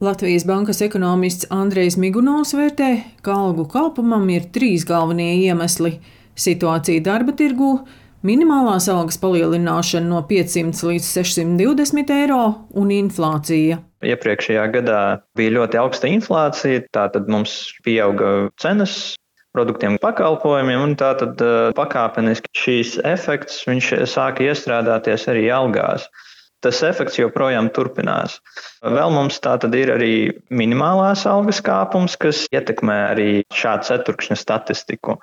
Latvijas bankas ekonomists Andrejs Migunovs vērtē, ka algu kāpumam ir trīs galvenie iemesli - situācija darba tirgū, minimālās algas palielināšana no 500 līdz 620 eiro un inflācija. Iepriekšējā gadā bija ļoti augsta inflācija, tātad mums pieauga cenas produktiem, pakalpojumiem, un tātad eh, pakāpeniski šīs efekts sāka iestrādāties arī algās tas efekts joprojām turpinās. Vēl mums tā tad ir arī minimālās algas kāpums, kas ietekmē arī šādu ceturkšņa statistiku.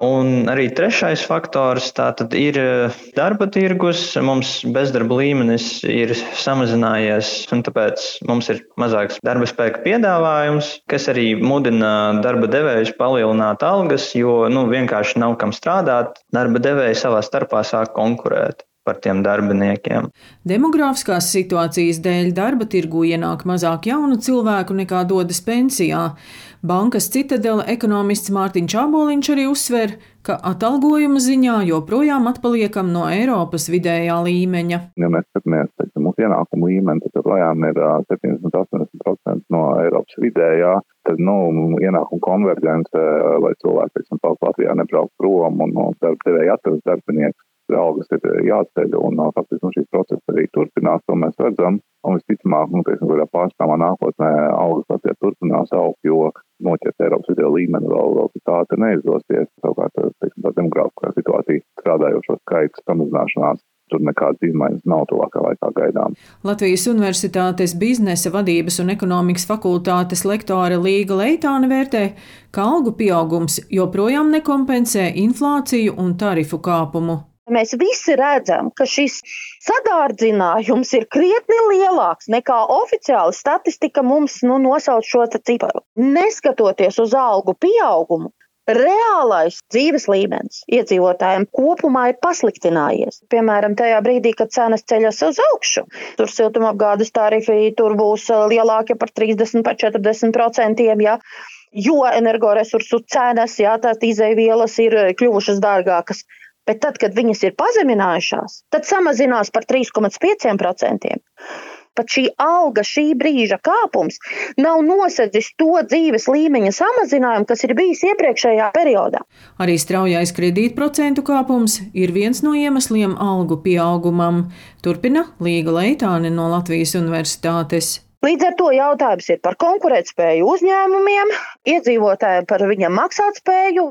Un arī trešais faktors tā tad ir eh, darba tirgus. Mums bezdarba līmenis ir samazinājies, un tāpēc mums ir mazāks darba spēka piedāvājums, kas arī mudina darba devējus palielināt algas, jo nu, vienkārši nav kam strādāt. Darba devēji savā starpā sāk konkurēt par tiem darbiniekiem. Demogrāfiskās situācijas dēļ darba tirgu ienāk mazāk jaunu cilvēku nekā dodas pensijā. Bankas citadela ekonomists Mārtiņš Čāboliņš arī uzsver, ka atalgojuma ziņā joprojām atpaliekam no Eiropas vidējā līmeņa. Ja mēs skatāmies, teiksim, mūsu ienākumu līmeni, tad joprojām ir 70-80% no Eiropas vidējā. Tad, nu, ienākuma konvergence, lai cilvēki, teiksim, palikt Latvijā, nebraukt prom un no darba devēja atrast darbiniekus algas ir eh, jāceļ, un faktiski nu, šīs procesas arī turpinās, to mēs redzam. Un visticamāk, nu, teiksim, kādā pārstāvā nākotnē algas Latvijā turpinās augt, jo noķert Eiropas video līmeni vēl, vēl tik ātri neizdosies. Savukārt, teiksim, tā demografiskā situācija strādājošo skaits samazināšanās tur nekādas izmaiņas nav tuvākā laikā gaidām. Latvijas Universitātes biznesa vadības un ekonomikas fakultātes lektore Līga Leitāne vērtē, ka algu pieaugums joprojām nekompensē inflāciju un tarifu kāpumu. Mēs visi redzam, ka šis sadārdzinājums ir krietni lielāks nekā oficiāli statistika mums nu, nosauc šo ciparu. Neskatoties uz algu pieaugumu, reālais dzīves līmenis iedzīvotājiem kopumā ir pasliktinājies. Piemēram, tajā brīdī, kad cenas ceļas uz augšu, tur siltumapgādes tarifi tur būs uh, lielākie par 30, par 40 procentiem. Ja? Jo energoresursu cenas, jā, tās izēvielas ir kļuvušas dārgākas. Bet tad, kad viņas ir pazeminājušās, tad samazinās par 3,5%. Pat šī auga, šī brīža kāpums nav nosedzis to dzīves līmeņa samazinājumu, kas ir bijis iepriekšējā periodā. Arī straujais kredītprocentu kāpums ir viens no iemesliem algu pieaugumam, turpina Līga Leitāne no Latvijas Universitātes. Līdz ar to jautājums ir par konkurētspēju uzņēmumiem, iedzīvotājiem par viņam maksātspēju,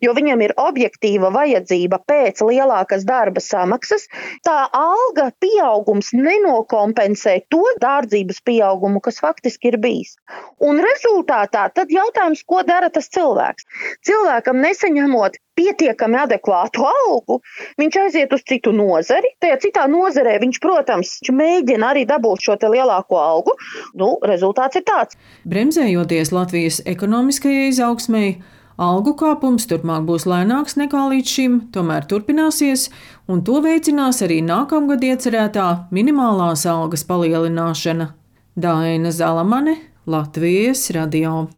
jo viņam ir objektīva vajadzība pēc lielākas darba samaksas. Tā alga pieaugums nenokompensē to dārdzības pieaugumu, kas faktiski ir bijis. Un rezultātā tad jautājums, ko dara tas cilvēks? Cilvēkam nesaņemot pietiekami adekvātu algu, viņš aiziet uz citu nozari. Tajā citā nozarē viņš, protams, mēģina arī dabūt šo lielāko algu. Nu, rezultāts ir tāds. Bremzējoties Latvijas ekonomiskajai izaugsmēji, algu kāpums turpmāk būs lēnāks nekā līdz šim, tomēr turpināsies, un to veicinās arī nākamgad iecerētā minimālās algas palielināšana. Daina Zalamane, Latvijas radio.